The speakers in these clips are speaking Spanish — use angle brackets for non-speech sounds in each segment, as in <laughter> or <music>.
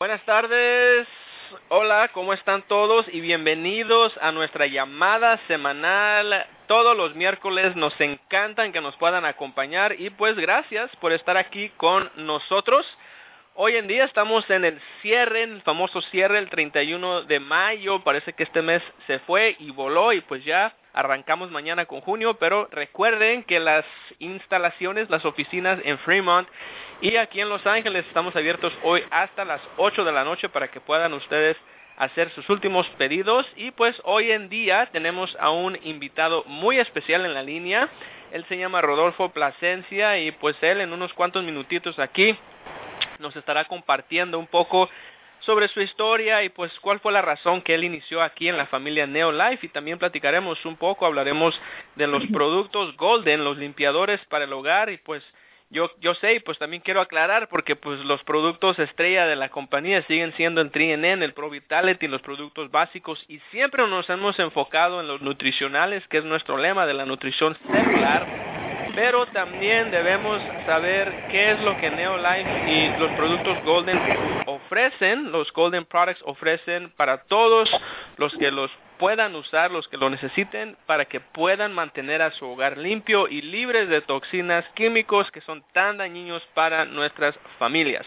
Buenas tardes. Hola, ¿cómo están todos? Y bienvenidos a nuestra llamada semanal. Todos los miércoles nos encantan que nos puedan acompañar y pues gracias por estar aquí con nosotros. Hoy en día estamos en el cierre, el famoso cierre, el 31 de mayo. Parece que este mes se fue y voló y pues ya arrancamos mañana con junio. Pero recuerden que las instalaciones, las oficinas en Fremont y aquí en Los Ángeles estamos abiertos hoy hasta las 8 de la noche para que puedan ustedes hacer sus últimos pedidos. Y pues hoy en día tenemos a un invitado muy especial en la línea. Él se llama Rodolfo Plasencia y pues él en unos cuantos minutitos aquí nos estará compartiendo un poco sobre su historia y pues cuál fue la razón que él inició aquí en la familia Neolife. Y también platicaremos un poco, hablaremos de los productos Golden, los limpiadores para el hogar. Y pues yo, yo sé y pues también quiero aclarar porque pues los productos estrella de la compañía siguen siendo el 3N, el Pro Vitality, los productos básicos. Y siempre nos hemos enfocado en los nutricionales que es nuestro lema de la nutrición celular. Pero también debemos saber qué es lo que Neolife y los productos Golden ofrecen, los Golden Products ofrecen para todos los que los puedan usar, los que lo necesiten, para que puedan mantener a su hogar limpio y libres de toxinas químicos que son tan dañinos para nuestras familias.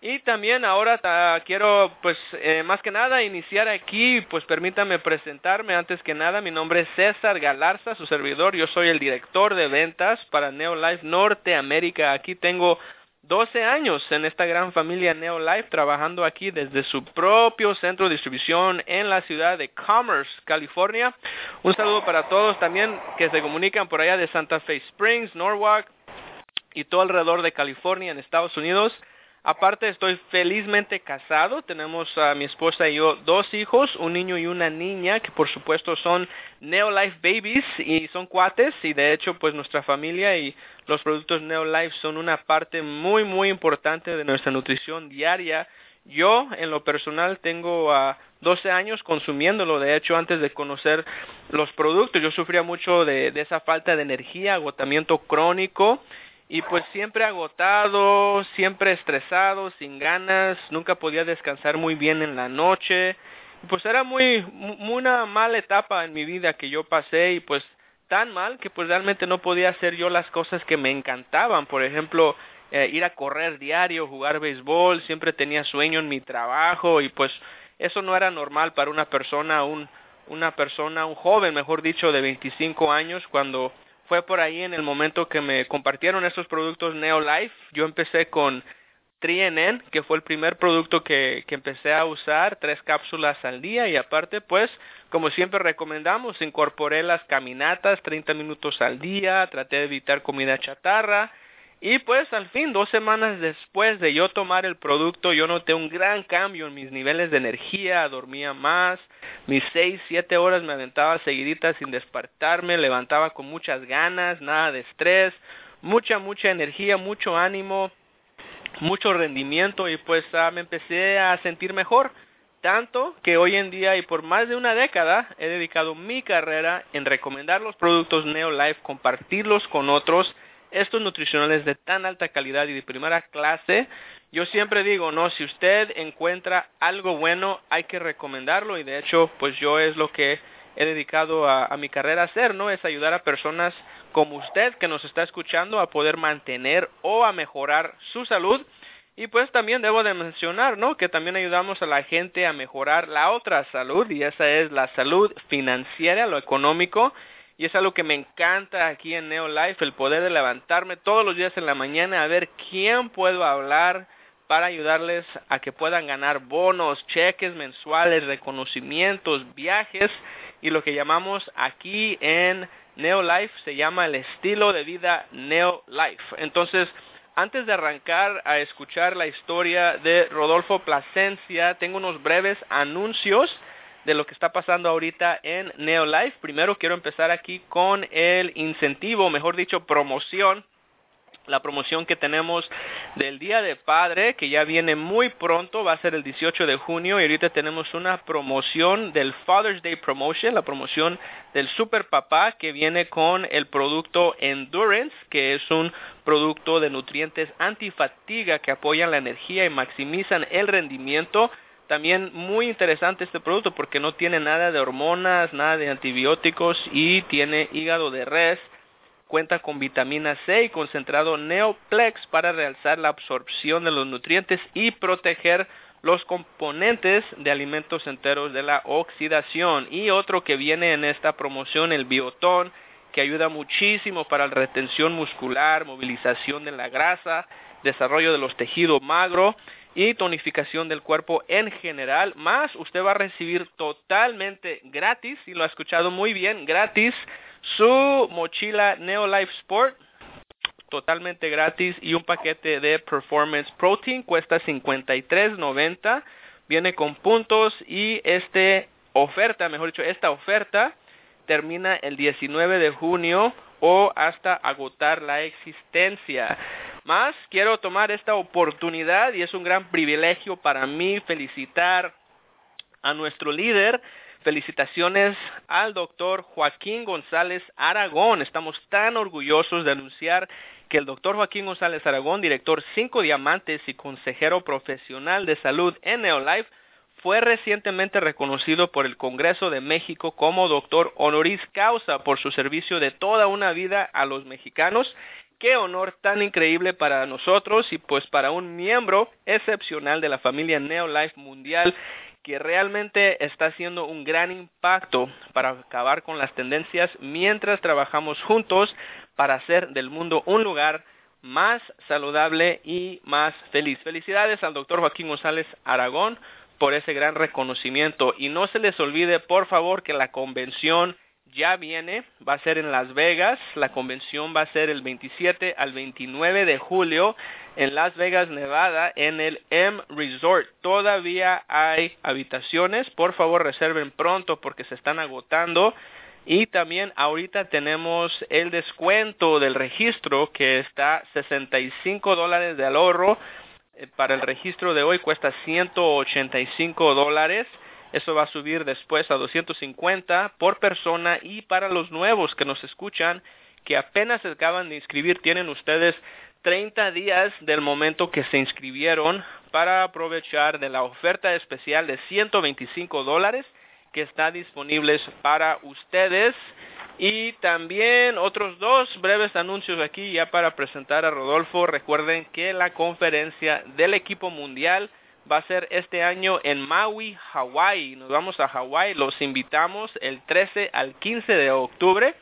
Y también ahora quiero, pues, eh, más que nada iniciar aquí, pues permítame presentarme antes que nada. Mi nombre es César Galarza, su servidor. Yo soy el director de ventas para Neolife Norteamérica. Aquí tengo 12 años en esta gran familia Neolife, trabajando aquí desde su propio centro de distribución en la ciudad de Commerce, California. Un saludo para todos también que se comunican por allá de Santa Fe Springs, Norwalk y todo alrededor de California en Estados Unidos. Aparte estoy felizmente casado, tenemos a mi esposa y yo dos hijos, un niño y una niña que por supuesto son Neolife Babies y son cuates. Y de hecho pues nuestra familia y los productos Neolife son una parte muy muy importante de nuestra nutrición diaria. Yo en lo personal tengo a 12 años consumiéndolo, de hecho antes de conocer los productos yo sufría mucho de esa falta de energía, agotamiento crónico y pues siempre agotado, siempre estresado, sin ganas, nunca podía descansar muy bien en la noche. Pues era muy, muy una mala etapa en mi vida que yo pasé y pues tan mal que pues realmente no podía hacer yo las cosas que me encantaban, por ejemplo, eh, ir a correr diario, jugar béisbol, siempre tenía sueño en mi trabajo y pues eso no era normal para una persona, un, una persona, un joven, mejor dicho, de 25 años cuando fue por ahí en el momento que me compartieron estos productos Neolife. Yo empecé con Trienen, que fue el primer producto que, que empecé a usar, tres cápsulas al día y aparte, pues, como siempre recomendamos, incorporé las caminatas 30 minutos al día, traté de evitar comida chatarra y pues al fin, dos semanas después de yo tomar el producto, yo noté un gran cambio en mis niveles de energía, dormía más, mis seis, siete horas me aventaba seguiditas sin despertarme, levantaba con muchas ganas, nada de estrés, mucha, mucha energía, mucho ánimo, mucho rendimiento y pues ah, me empecé a sentir mejor. Tanto que hoy en día y por más de una década he dedicado mi carrera en recomendar los productos Neolife, compartirlos con otros, estos nutricionales de tan alta calidad y de primera clase, yo siempre digo, no, si usted encuentra algo bueno, hay que recomendarlo y de hecho, pues yo es lo que he dedicado a, mi carrera a hacer, ¿no? Es ayudar a personas como usted que nos está escuchando a poder mantener o a mejorar su salud. Y pues también debo de mencionar, ¿no? Que también ayudamos a la gente a mejorar la otra salud y esa es la salud financiera, lo económico y es algo que me encanta aquí en Neolife, el poder de levantarme todos los días en la mañana a ver quién puedo hablar para ayudarles a que puedan ganar bonos, cheques mensuales, reconocimientos, viajes y lo que llamamos aquí en Neolife se llama el estilo de vida Neolife. Entonces, antes de arrancar a escuchar la historia de Rodolfo Plasencia, tengo unos breves anuncios de lo que está pasando ahorita en Neolife. Primero quiero empezar aquí con el incentivo, mejor dicho, promoción la promoción que tenemos del Día de Padre, que ya viene muy pronto, va a ser el 18 de junio, y ahorita tenemos una promoción del Father's Day Promotion, la promoción del Super Papá, que viene con el producto Endurance, que es un producto de nutrientes antifatiga que apoyan la energía y maximizan el rendimiento. También muy interesante este producto porque no tiene nada de hormonas, nada de antibióticos y tiene hígado de res Cuenta con vitamina C y concentrado Neoplex para realzar la absorción de los nutrientes y proteger los componentes de alimentos enteros de la oxidación. Y otro que viene en esta promoción, el biotón, que ayuda muchísimo para la retención muscular, movilización de la grasa, desarrollo de los tejidos magro y tonificación del cuerpo en general. Más usted va a recibir totalmente gratis, y lo ha escuchado muy bien, gratis su mochila Neolife Sport totalmente gratis y un paquete de Performance Protein cuesta 53.90 viene con puntos y este oferta mejor dicho esta oferta termina el 19 de junio o hasta agotar la existencia más quiero tomar esta oportunidad y es un gran privilegio para mí felicitar a nuestro líder Felicitaciones al doctor Joaquín González Aragón. Estamos tan orgullosos de anunciar que el doctor Joaquín González Aragón, director 5 Diamantes y consejero profesional de salud en Neolife, fue recientemente reconocido por el Congreso de México como doctor honoris causa por su servicio de toda una vida a los mexicanos. Qué honor tan increíble para nosotros y pues para un miembro excepcional de la familia Neolife Mundial que realmente está haciendo un gran impacto para acabar con las tendencias mientras trabajamos juntos para hacer del mundo un lugar más saludable y más feliz. Felicidades al doctor Joaquín González Aragón por ese gran reconocimiento y no se les olvide por favor que la convención ya viene, va a ser en Las Vegas, la convención va a ser el 27 al 29 de julio en Las Vegas, Nevada, en el M Resort. Todavía hay habitaciones, por favor reserven pronto porque se están agotando. Y también ahorita tenemos el descuento del registro que está 65 dólares de ahorro. Eh, para el registro de hoy cuesta 185 dólares. Eso va a subir después a 250 por persona y para los nuevos que nos escuchan que apenas se acaban de inscribir, tienen ustedes 30 días del momento que se inscribieron para aprovechar de la oferta especial de 125 dólares que está disponible para ustedes. Y también otros dos breves anuncios aquí ya para presentar a Rodolfo. Recuerden que la conferencia del equipo mundial va a ser este año en Maui, Hawaii. Nos vamos a Hawaii, los invitamos el 13 al 15 de octubre.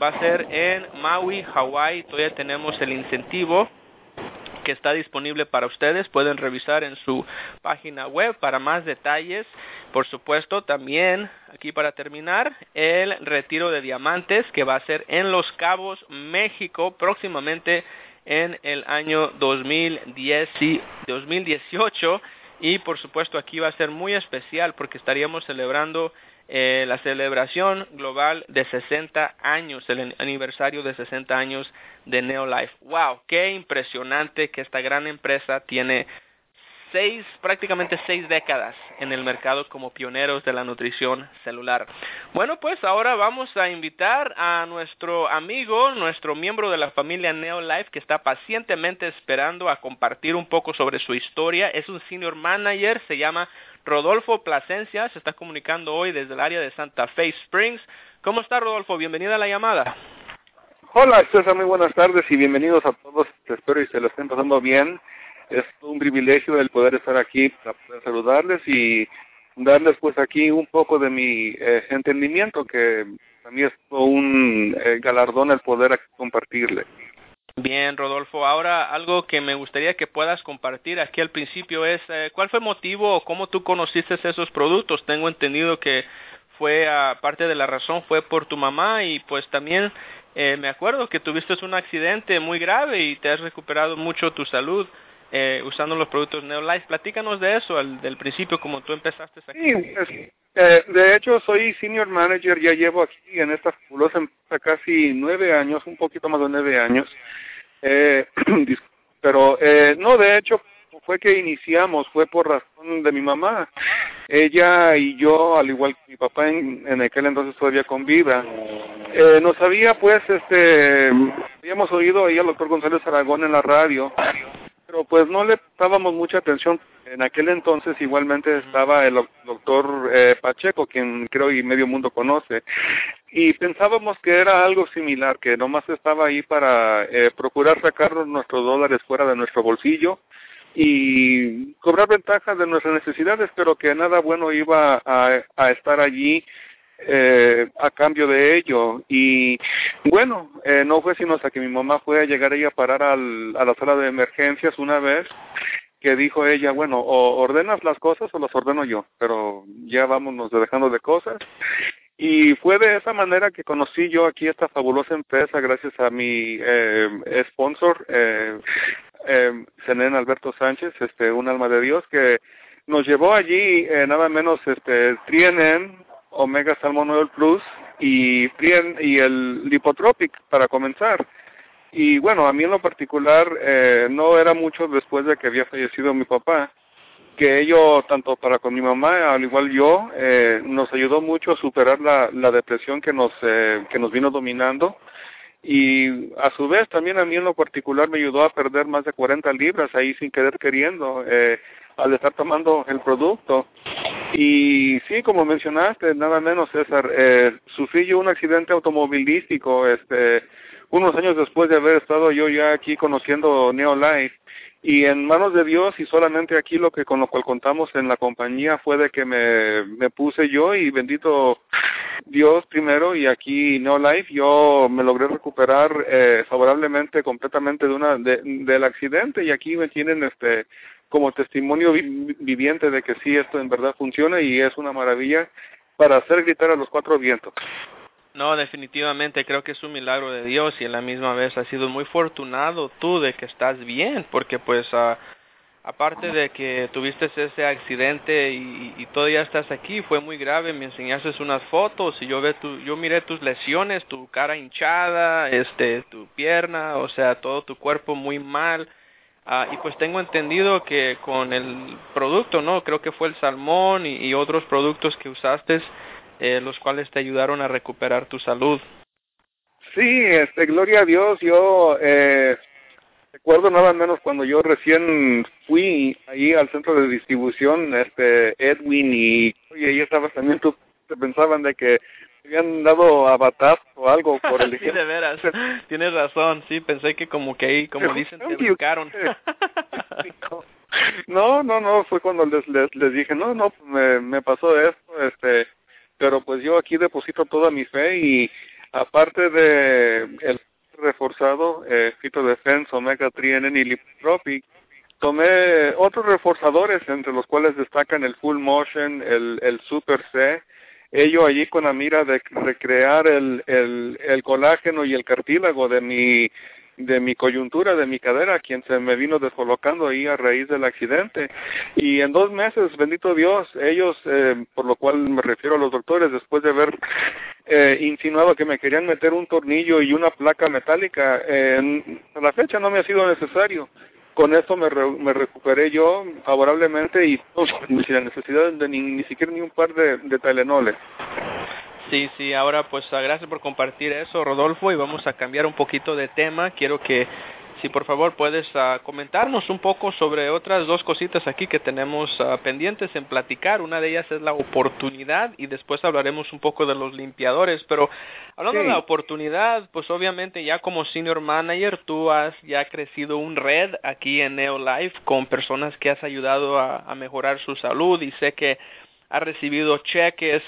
Va a ser en Maui, Hawaii. Todavía tenemos el incentivo que está disponible para ustedes. Pueden revisar en su página web para más detalles. Por supuesto, también aquí para terminar, el retiro de diamantes que va a ser en Los Cabos, México, próximamente en el año 2010 y 2018 y por supuesto aquí va a ser muy especial porque estaríamos celebrando eh, la celebración global de 60 años, el aniversario de 60 años de Neolife. ¡Wow! ¡Qué impresionante que esta gran empresa tiene seis, prácticamente seis décadas en el mercado como pioneros de la nutrición celular. Bueno, pues ahora vamos a invitar a nuestro amigo, nuestro miembro de la familia Neolife que está pacientemente esperando a compartir un poco sobre su historia. Es un senior manager, se llama Rodolfo Plasencia, se está comunicando hoy desde el área de Santa Fe Springs. ¿Cómo está Rodolfo? Bienvenida a la llamada. Hola, César, muy buenas tardes y bienvenidos a todos. Espero y se lo estén pasando bien es un privilegio el poder estar aquí para poder saludarles y darles pues aquí un poco de mi eh, entendimiento que a mí es un eh, galardón el poder compartirle. Bien, Rodolfo. Ahora algo que me gustaría que puedas compartir aquí al principio es eh, cuál fue el motivo o cómo tú conociste esos productos. Tengo entendido que fue parte de la razón fue por tu mamá y pues también me acuerdo que tuviste un accidente muy grave y te has recuperado mucho tu salud eh, usando los productos Neolife. Platícanos de eso, al, del principio, como tú empezaste aquí. Sí, pues, eh, de hecho soy senior manager, ya llevo aquí en esta fabulosa empresa casi nueve años, un poquito más de nueve años. Eh, <clears throat> pero eh, no, de hecho, fue que iniciamos, fue por razón de mi mamá. Ella y yo, al igual que mi papá en, en aquel entonces todavía con vida, eh, nos había pues, este, habíamos oído ahí al doctor González Aragón en la radio, pero pues no le dábamos mucha atención. En aquel entonces igualmente estaba el doctor eh, Pacheco, quien creo y medio mundo conoce, y pensábamos que era algo similar, que nomás estaba ahí para eh, procurar sacarnos nuestros dólares fuera de nuestro bolsillo y cobrar ventajas de nuestras necesidades, pero que nada bueno iba a, a estar allí eh, a cambio de ello. Y bueno, eh, no fue sino hasta que mi mamá fue a llegar ella a parar al, a la sala de emergencias una vez que dijo ella, bueno, o ordenas las cosas o las ordeno yo, pero ya vámonos dejando de cosas. Y fue de esa manera que conocí yo aquí esta fabulosa empresa gracias a mi eh, sponsor, eh, eh, Alberto Sánchez, este, un alma de Dios, que nos llevó allí eh, nada menos este, Trienen, Omega Salmon Oil Plus y, y el Lipotropic para comenzar. Y bueno, a mí en lo particular eh, no era mucho después de que había fallecido mi papá, que ello, tanto para con mi mamá, al igual yo, eh, nos ayudó mucho a superar la, la depresión que nos, eh, que nos vino dominando y a su vez también a mí en lo particular me ayudó a perder más de 40 libras ahí sin querer queriendo eh, al estar tomando el producto y sí como mencionaste nada menos César eh, sufrí yo un accidente automovilístico este unos años después de haber estado yo ya aquí conociendo Neolife. Y en manos de Dios y solamente aquí lo que con lo cual contamos en la compañía fue de que me, puse yo y bendito Dios primero y aquí No Life yo me logré recuperar eh, favorablemente completamente de una de, del accidente. Y aquí me tienen este como testimonio vi, viviente de que sí esto en verdad funciona y es una maravilla para hacer gritar a los cuatro vientos. No, definitivamente creo que es un milagro de Dios y en la misma vez has sido muy fortunado tú de que estás bien, porque pues uh, aparte de que tuviste ese accidente y, y todavía estás aquí, fue muy grave, me enseñaste unas fotos y yo ve tu, yo miré tus lesiones, tu cara hinchada, este, tu pierna, o sea, todo tu cuerpo muy mal. Uh, y pues tengo entendido que con el producto, ¿no? Creo que fue el salmón y, y otros productos que usaste, eh, los cuales te ayudaron a recuperar tu salud. Sí, este, gloria a Dios, yo eh, recuerdo nada menos cuando yo recién fui ahí al centro de distribución, este, Edwin y, y ahí estabas también, tú te pensaban de que habían dado a batazo o algo por el <laughs> sí, de veras, tienes razón, sí, pensé que como que ahí, como <laughs> dicen, te educaron. <laughs> no, no, no, fue cuando les, les, les dije, no, no, me, me pasó esto, este, pero pues yo aquí deposito toda mi fe y aparte de el reforzado, eh, Fito Defense, Omega 3 y Lipotropic, tomé otros reforzadores entre los cuales destacan el Full Motion, el, el Super C, ello allí con la mira de recrear el, el, el colágeno y el cartílago de mi de mi coyuntura, de mi cadera, quien se me vino descolocando ahí a raíz del accidente. Y en dos meses, bendito Dios, ellos, eh, por lo cual me refiero a los doctores, después de haber eh, insinuado que me querían meter un tornillo y una placa metálica, eh, a la fecha no me ha sido necesario. Con esto me, re, me recuperé yo favorablemente y sin la necesidad de ni, ni siquiera ni un par de, de Tylenoles. Sí, sí, ahora pues gracias por compartir eso, Rodolfo, y vamos a cambiar un poquito de tema. Quiero que, si por favor puedes uh, comentarnos un poco sobre otras dos cositas aquí que tenemos uh, pendientes en platicar. Una de ellas es la oportunidad y después hablaremos un poco de los limpiadores. Pero hablando sí. de la oportunidad, pues obviamente ya como senior manager tú has ya crecido un red aquí en Neolife con personas que has ayudado a, a mejorar su salud y sé que has recibido cheques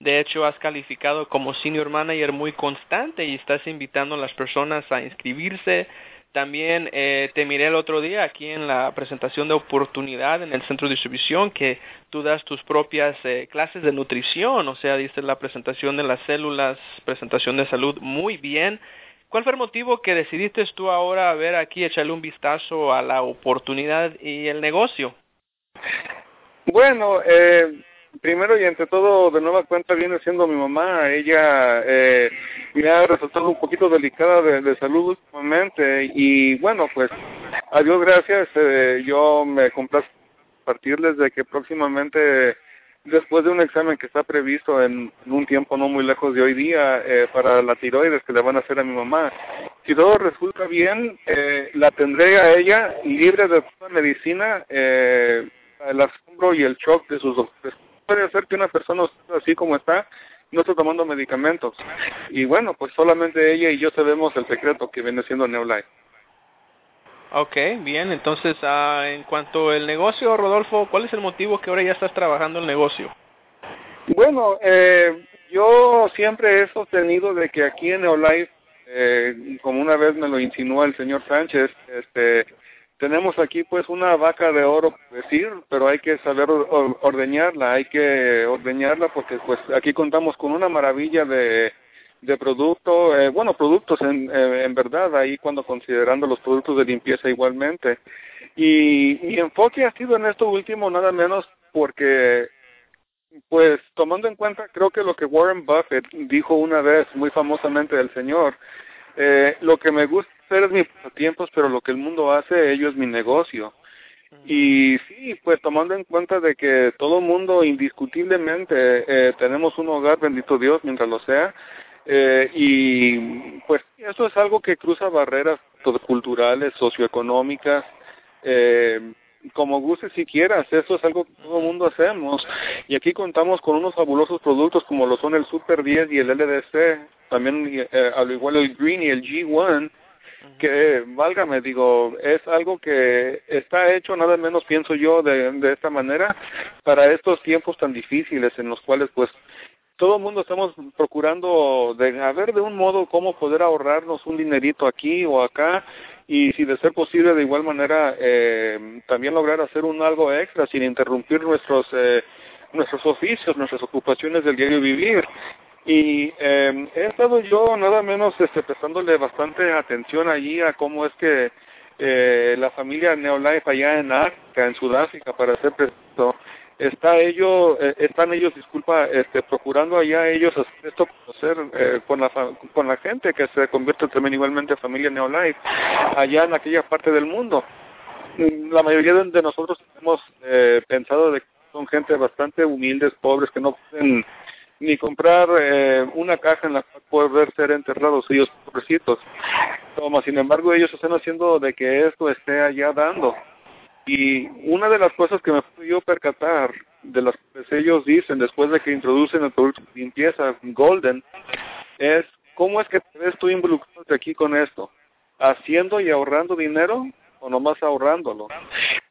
de hecho, has calificado como senior manager muy constante y estás invitando a las personas a inscribirse. También eh, te miré el otro día aquí en la presentación de oportunidad en el centro de distribución que tú das tus propias eh, clases de nutrición, o sea, dices la presentación de las células, presentación de salud muy bien. ¿Cuál fue el motivo que decidiste tú ahora ver aquí, echarle un vistazo a la oportunidad y el negocio? Bueno, eh, primero y ante todo, de nueva cuenta viene siendo mi mamá. Ella eh, me ha resultado un poquito delicada de, salud últimamente y bueno, pues a Dios gracias, eh, yo me complazco partirles de que próximamente después de un examen que está previsto en, un tiempo no muy lejos de hoy día eh, para la tiroides que le van a hacer a mi mamá. Si todo resulta bien, eh, la tendré a ella libre de toda medicina, eh, el asombro y el shock de sus doctores. Puede ser que una persona así como está no esté tomando medicamentos. Y bueno, pues solamente ella y yo sabemos el secreto que viene siendo Neolife. Ok, bien. Entonces, uh, en cuanto al negocio, Rodolfo, ¿cuál es el motivo que ahora ya estás trabajando el negocio? Bueno, eh, yo siempre he sostenido de que aquí en Neolife, eh, como una vez me lo insinuó el señor Sánchez, este, tenemos aquí pues una vaca de oro, decir, pero hay que saber ordeñarla, hay que ordeñarla porque pues aquí contamos con una maravilla de de producto, eh, bueno, productos en, eh, en verdad, ahí cuando considerando los productos de limpieza igualmente. Y mi enfoque ha sido en esto último nada menos porque, pues tomando en cuenta, creo que lo que Warren Buffett dijo una vez muy famosamente del señor, eh, lo que me gusta hacer es mis tiempos, pero lo que el mundo hace, ello es mi negocio. Y sí, pues tomando en cuenta de que todo mundo indiscutiblemente eh, tenemos un hogar, bendito Dios, mientras lo sea, eh, y pues eso es algo que cruza barreras culturales, socioeconómicas, eh, como guste si quieras, eso es algo que todo el mundo hacemos. Y aquí contamos con unos fabulosos productos como lo son el Super 10 y el LDC, también eh, al igual el Green y el G1, que válgame, digo, es algo que está hecho nada menos, pienso yo, de, de esta manera para estos tiempos tan difíciles en los cuales pues todo el mundo estamos procurando de a ver de un modo cómo poder ahorrarnos un dinerito aquí o acá y si de ser posible de igual manera eh, también lograr hacer un algo extra sin interrumpir nuestros eh, nuestros oficios, nuestras ocupaciones del diario vivir. Y eh, he estado yo nada menos este, prestándole bastante atención allí a cómo es que eh, la familia Neolife allá en África, en Sudáfrica, para ser preciso, está ellos eh, están ellos disculpa este procurando allá ellos hacer esto conocer eh, con la con la gente que se convierte también igualmente en familia Neolife allá en aquella parte del mundo. Mm, la mayoría de, nosotros hemos eh, pensado de que son gente bastante humildes pobres que no pueden ni comprar eh, una caja en la cual poder ser enterrados ellos pobrecitos. Toma, sin embargo, ellos están haciendo de que esto esté allá dando. Y una de las cosas que me pude yo percatar de las que ellos dicen después de que introducen el producto de limpieza Golden es cómo es que tú involucrado aquí con esto, haciendo y ahorrando dinero o nomás ahorrándolo.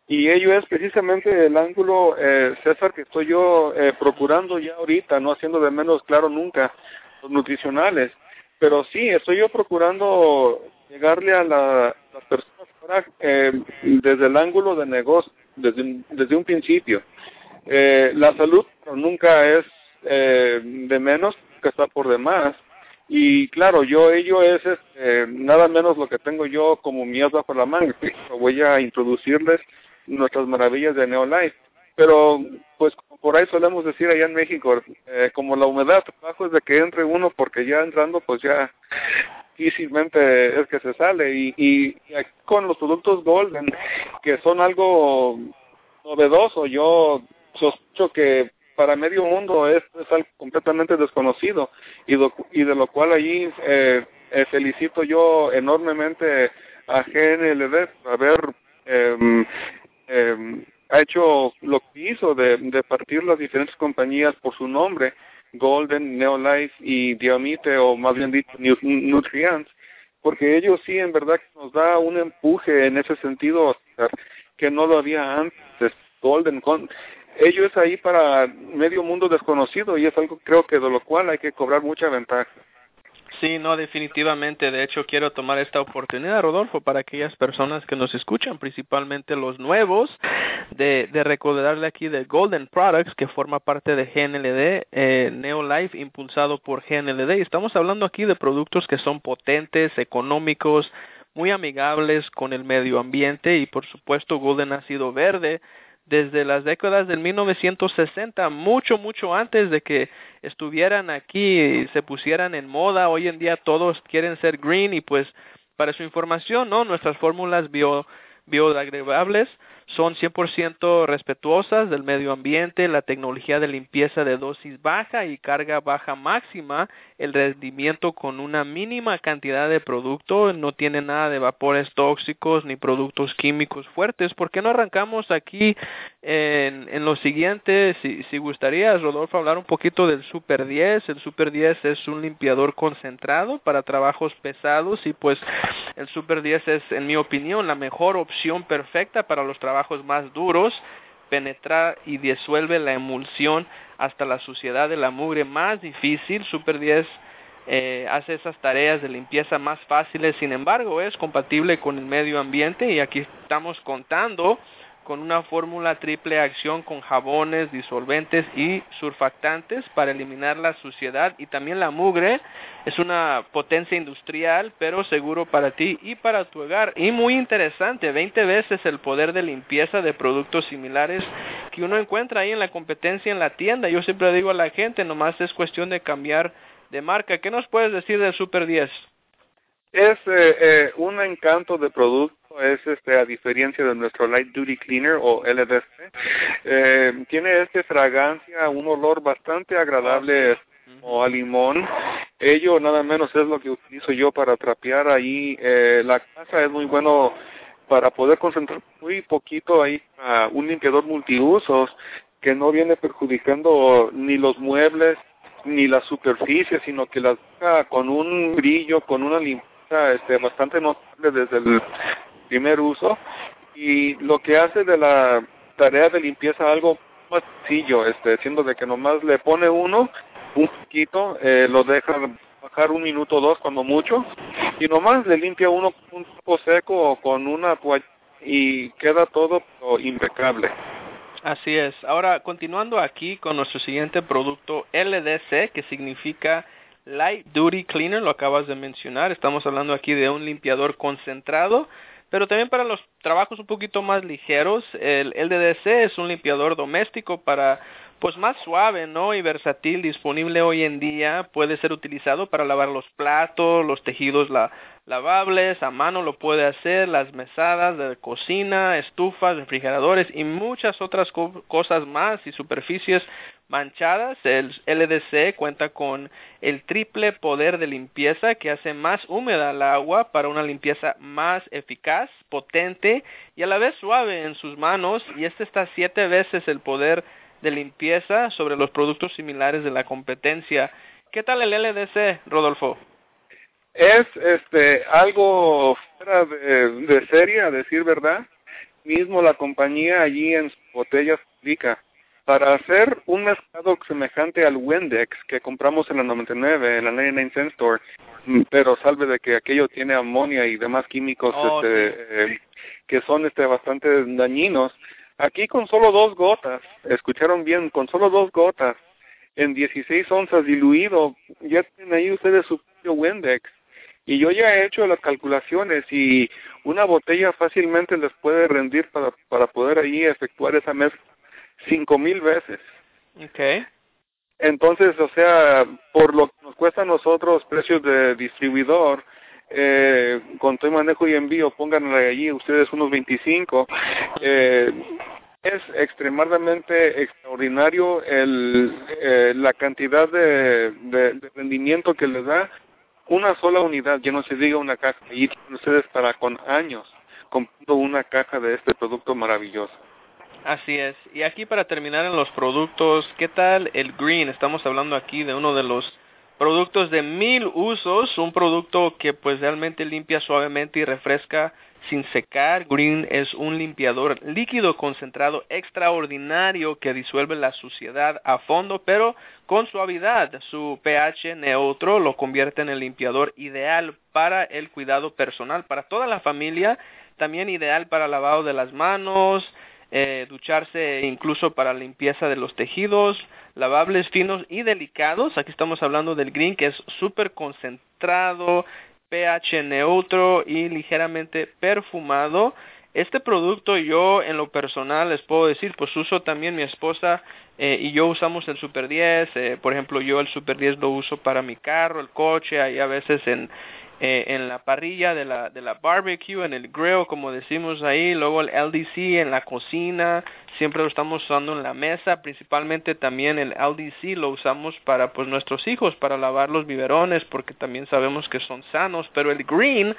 Y ello es precisamente el ángulo, eh, César, que estoy yo eh, procurando ya ahorita, no haciendo de menos claro nunca los nutricionales, pero sí, estoy yo procurando llegarle a la, las personas eh, desde el ángulo de negocio, desde, desde un principio. Eh, la salud nunca es eh, de menos, que está por demás. Y claro, yo ello es este, nada menos lo que tengo yo como mi bajo la manga. <laughs> Voy a introducirles nuestras maravillas de Neolife. Pero, pues, por ahí solemos decir allá en México, eh, como la humedad bajo es de que entre uno, porque ya entrando, pues ya difícilmente es que se sale. Y, y, con los productos Golden, que son algo novedoso, yo sospecho que para medio mundo es, algo completamente desconocido y, y de lo cual allí eh, eh, felicito yo enormemente a GNLD por haber eh, eh, ha hecho lo que hizo de, partir las diferentes compañías por su nombre, Golden, Neolife y Diamite, o más bien dicho, Nutrients, porque ellos sí en verdad nos da un empuje en ese sentido que no lo había antes. Golden, con, ello es ahí para medio mundo desconocido y es algo creo que de lo cual hay que cobrar mucha ventaja. Sí, no, definitivamente. De hecho, quiero tomar esta oportunidad, Rodolfo, para aquellas personas que nos escuchan, principalmente los nuevos, de, de recordarle aquí de Golden Products, que forma parte de GNLD, eh, Neolife, impulsado por GNLD. Y estamos hablando aquí de productos que son potentes, económicos, muy amigables con el medio ambiente y, por supuesto, Golden Ácido Verde desde las décadas del 1960, mucho, mucho antes de que estuvieran aquí y se pusieran en moda. Hoy en día todos quieren ser green y pues para su información, ¿no? Nuestras fórmulas bio, biodegradables son 100% respetuosas del medio ambiente, la tecnología de limpieza de dosis baja y carga baja máxima, el rendimiento con una mínima cantidad de producto, no tiene nada de vapores tóxicos ni productos químicos fuertes. ¿Por qué no arrancamos aquí en, en lo siguiente? Si, si gustaría, Rodolfo, hablar un poquito del Super 10. El Super 10 es un limpiador concentrado para trabajos pesados y pues el Super 10 es, en mi opinión, la mejor opción perfecta para los trabajos trabajos más duros, penetra y disuelve la emulsión hasta la suciedad de la mugre más difícil. Super 10 eh, hace esas tareas de limpieza más fáciles, sin embargo es compatible con el medio ambiente y aquí estamos contando con una fórmula triple acción con jabones, disolventes y surfactantes para eliminar la suciedad y también la mugre. Es una potencia industrial, pero seguro para ti y para tu hogar. Y muy interesante, 20 veces el poder de limpieza de productos similares que uno encuentra ahí en la competencia en la tienda. Yo siempre digo a la gente, nomás es cuestión de cambiar de marca. ¿Qué nos puedes decir del Super 10? Es eh, eh, un encanto de producto es este a diferencia de nuestro Light Duty Cleaner o LDC. Eh, tiene este fragancia, un olor bastante agradable o a limón. Ello nada menos es lo que utilizo yo para trapear ahí. Eh, la casa es muy bueno para poder concentrar muy poquito ahí a un limpiador multiusos que no viene perjudicando ni los muebles ni la superficie, sino que las deja con un brillo, con una limpieza este, bastante notable desde el primer uso y lo que hace de la tarea de limpieza algo más sencillo, este, siendo de que nomás le pone uno, un poquito, eh, lo deja bajar un minuto o dos cuando mucho, y nomás le limpia uno un poco seco o con una toalla y queda todo impecable. Así es. Ahora, continuando aquí con nuestro siguiente producto LDC, que significa Light Duty Cleaner, lo acabas de mencionar. Estamos hablando aquí de un limpiador concentrado pero también para los trabajos un poquito más ligeros, el LDDC es un limpiador doméstico para pues más suave, ¿no? Y versátil, disponible hoy en día, puede ser utilizado para lavar los platos, los tejidos la, lavables, a mano lo puede hacer, las mesadas de cocina, estufas, refrigeradores y muchas otras cosas más y superficies manchadas, el LDC cuenta con el triple poder de limpieza que hace más húmeda el agua para una limpieza más eficaz, potente y a la vez suave en sus manos y este está siete veces el poder de limpieza sobre los productos similares de la competencia. ¿Qué tal el LDC, Rodolfo? Es este algo fuera de, de serie, a decir verdad. Mismo la compañía allí en su botella explica para hacer un mezclado semejante al Windex que compramos en la 99, en la 99 Cent Store, pero salve de que aquello tiene amonia y demás químicos oh, este, eh, que son este bastante dañinos. Aquí con solo dos gotas, escucharon bien, con solo dos gotas, en 16 onzas diluido, ya tienen ahí ustedes su propio Windex. Y yo ya he hecho las calculaciones y una botella fácilmente les puede rendir para, para poder ahí efectuar esa mezcla cinco mil veces. Okay. Entonces, o sea, por lo que nos cuesta a nosotros precios de distribuidor, eh, con todo manejo y envío, pónganle allí ustedes unos 25, eh, es extremadamente extraordinario el, eh, la cantidad de, de, rendimiento que les da una sola unidad, ya no se diga una caja, y ustedes para con años comprando una caja de este producto maravilloso. Así es. Y aquí para terminar en los productos, ¿qué tal el green? Estamos hablando aquí de uno de los productos de mil usos, un producto que pues realmente limpia suavemente y refresca sin secar. Green es un limpiador líquido concentrado extraordinario que disuelve la suciedad a fondo, pero con suavidad. Su pH neutro lo convierte en el limpiador ideal para el cuidado personal, para toda la familia, también ideal para lavado de las manos, eh, ducharse incluso para limpieza de los tejidos, lavables finos y delicados. Aquí estamos hablando del green que es súper concentrado, pH neutro y ligeramente perfumado. este producto yo en lo personal les puedo decir, pues uso también mi esposa eh, y yo usamos el Super 10, eh, por ejemplo yo el Super 10 lo uso para mi carro, el coche, ahí a veces en, eh, en la parrilla de la, de la barbecue, en el grill, como decimos ahí, luego el LDC en la cocina, siempre lo estamos usando en la mesa, principalmente también el LDC lo usamos para pues nuestros hijos, para lavar los biberones, porque también sabemos que son sanos, pero el green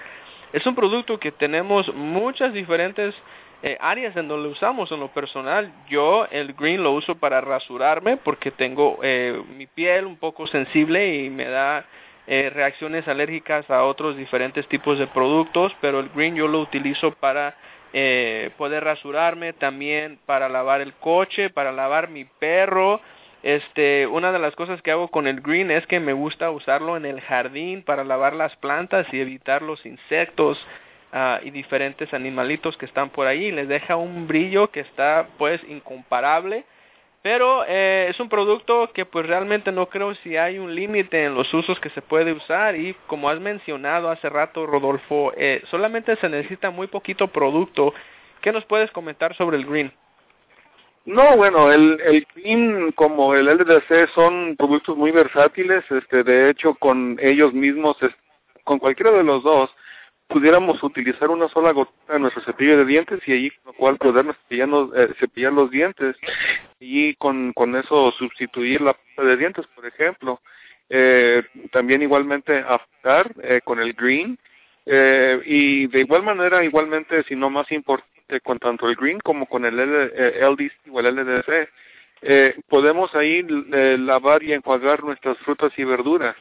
es un producto que tenemos muchas diferentes eh, áreas en donde lo usamos en lo personal. Yo el green lo uso para rasurarme porque tengo eh, mi piel un poco sensible y me da eh, reacciones alérgicas a otros diferentes tipos de productos, pero el green yo lo utilizo para eh, poder rasurarme, también para lavar el coche, para lavar mi perro. Este, una de las cosas que hago con el green es que me gusta usarlo en el jardín para lavar las plantas y evitar los insectos uh, y diferentes animalitos que están por ahí. Les deja un brillo que está pues incomparable pero eh, es un producto que pues realmente no creo si hay un límite en los usos que se puede usar y como has mencionado hace rato Rodolfo, eh, solamente se necesita muy poquito producto. ¿Qué nos puedes comentar sobre el green? No, bueno, el, el green como el LDC son productos muy versátiles, este, de hecho con ellos mismos, con cualquiera de los dos, pudiéramos utilizar una sola gota en nuestro cepillo de dientes y allí con lo cual podernos eh, cepillar los dientes y con, con eso sustituir la pasta de dientes, por ejemplo. Eh, también igualmente aftar eh, con el green eh, y de igual manera, igualmente, si no más importante, con tanto el green como con el LDC o el LDC, eh, podemos ahí lavar y enjuagar nuestras frutas y verduras.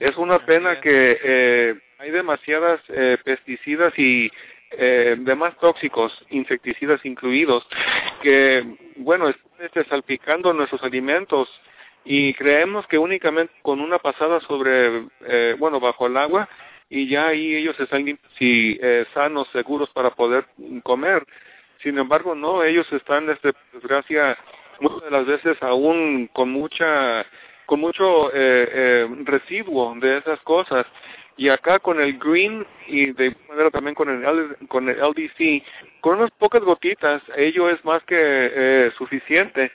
Es una pena que eh, hay demasiadas eh, pesticidas y eh, demás tóxicos, insecticidas incluidos, que, bueno, están este, salpicando nuestros alimentos y creemos que únicamente con una pasada sobre, eh, bueno, bajo el agua y ya ahí ellos están y, eh, sanos, seguros para poder comer. Sin embargo, no, ellos están, este, desgracia, muchas de las veces aún con mucha con mucho eh, eh, residuo de esas cosas y acá con el green y de manera también con el con el LDC con unas pocas gotitas ello es más que eh, suficiente.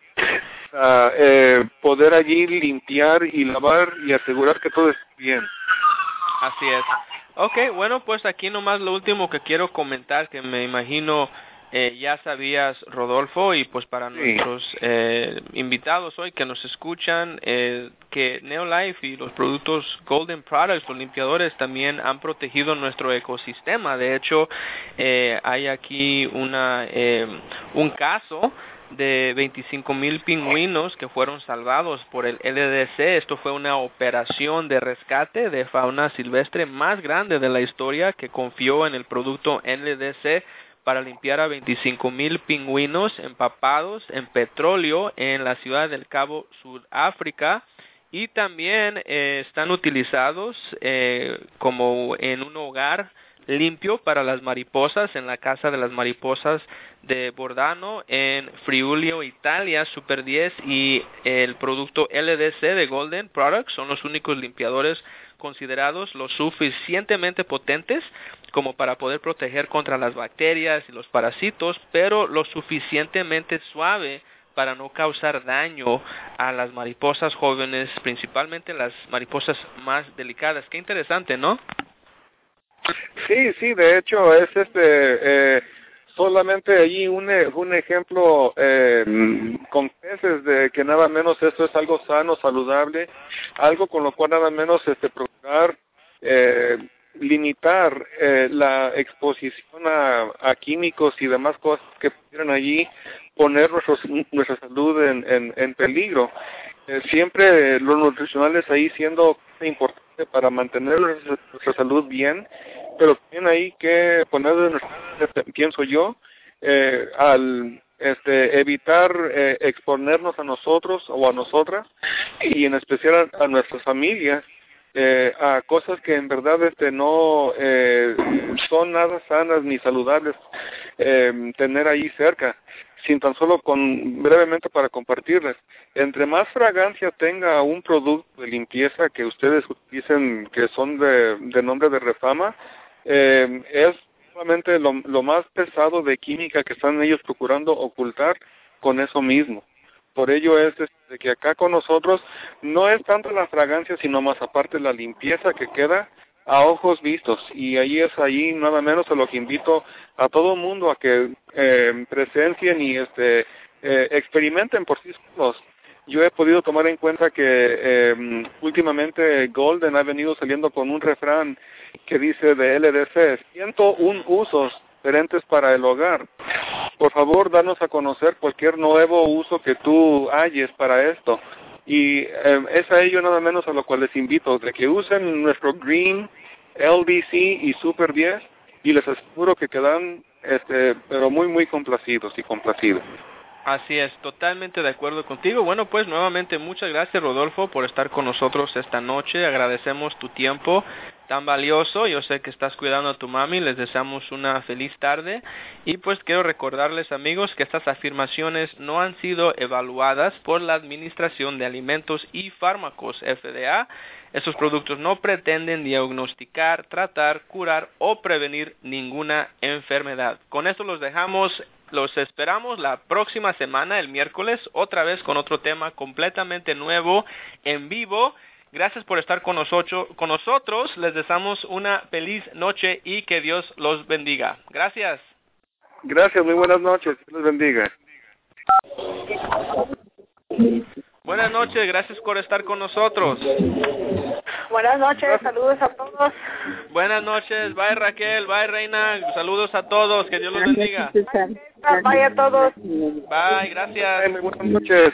Para eh, poder allí limpiar y lavar y asegurar que todo esté bien. Así es. Okay bueno pues aquí nomás lo último que quiero comentar que me imagino eh, ya sabías, Rodolfo, y pues para sí. nuestros eh, invitados hoy que nos escuchan, eh, que Neolife y los productos Golden Products, los limpiadores, también han protegido nuestro ecosistema. De hecho, eh, hay aquí una, eh, un caso de 25 mil pingüinos que fueron salvados por el LDC. Esto fue una operación de rescate de fauna silvestre más grande de la historia que confió en el producto LDC para limpiar a 25 mil pingüinos empapados en petróleo en la ciudad del Cabo, Sudáfrica, y también eh, están utilizados eh, como en un hogar limpio para las mariposas en la casa de las mariposas de Bordano en Friulio, Italia, Super 10 y el producto LDC de Golden Products. Son los únicos limpiadores considerados lo suficientemente potentes como para poder proteger contra las bacterias y los parásitos, pero lo suficientemente suave para no causar daño a las mariposas jóvenes, principalmente las mariposas más delicadas. Qué interesante, ¿no? Sí, sí, de hecho es este eh, solamente allí un, un ejemplo eh, con peces de que nada menos esto es algo sano, saludable, algo con lo cual nada menos este procurar eh, limitar eh, la exposición a, a, químicos y demás cosas que pudieran allí poner nuestros, nuestra salud en, en, en peligro. Eh, siempre lo nutricional es ahí siendo importante para mantener nuestra, nuestra salud bien, pero también hay que poner, pienso yo, eh, al este, evitar eh, exponernos a nosotros o a nosotras y en especial a, a nuestras familias eh, a cosas que en verdad este no eh, son nada sanas ni saludables eh, tener ahí cerca sin tan solo con brevemente para compartirles entre más fragancia tenga un producto de limpieza que ustedes utilicen que son de, nombre de refama eh, es solamente lo más pesado de química que están ellos procurando ocultar con eso mismo. Por ello es este, que acá con nosotros no es tanto la fragancia, sino más aparte la limpieza que queda a ojos vistos. Y ahí es ahí nada menos a lo que invito a todo el mundo a que eh, presencien y este eh, experimenten por sí solos. Yo he podido tomar en cuenta que eh, últimamente Golden ha venido saliendo con un refrán que dice de LDC, un usos diferentes para el hogar. Por favor, danos a conocer cualquier nuevo uso que tú halles para esto. Y eh, es a ello nada menos a lo cual les invito, de que usen nuestro Green, LBC y Super 10 y les aseguro que quedan este, pero muy, muy complacidos y complacidos. Así es, totalmente de acuerdo contigo. Bueno, pues nuevamente muchas gracias Rodolfo por estar con nosotros esta noche. Agradecemos tu tiempo tan valioso. Yo sé que estás cuidando a tu mami. Les deseamos una feliz tarde. Y pues quiero recordarles amigos que estas afirmaciones no han sido evaluadas por la Administración de Alimentos y Fármacos FDA. Estos productos no pretenden diagnosticar, tratar, curar o prevenir ninguna enfermedad. Con esto los dejamos los esperamos la próxima semana, el miércoles, otra vez con otro tema completamente nuevo, en vivo. Gracias por estar con nosotros. Con nosotros. Les deseamos una feliz noche y que Dios los bendiga. Gracias. Gracias, muy buenas noches. Dios los bendiga. Buenas noches, gracias por estar con nosotros. Buenas noches, saludos a todos. Buenas noches, bye Raquel, bye Reina, saludos a todos, que Dios los bendiga. Bye a todos. Bye, gracias. Muy buenas noches.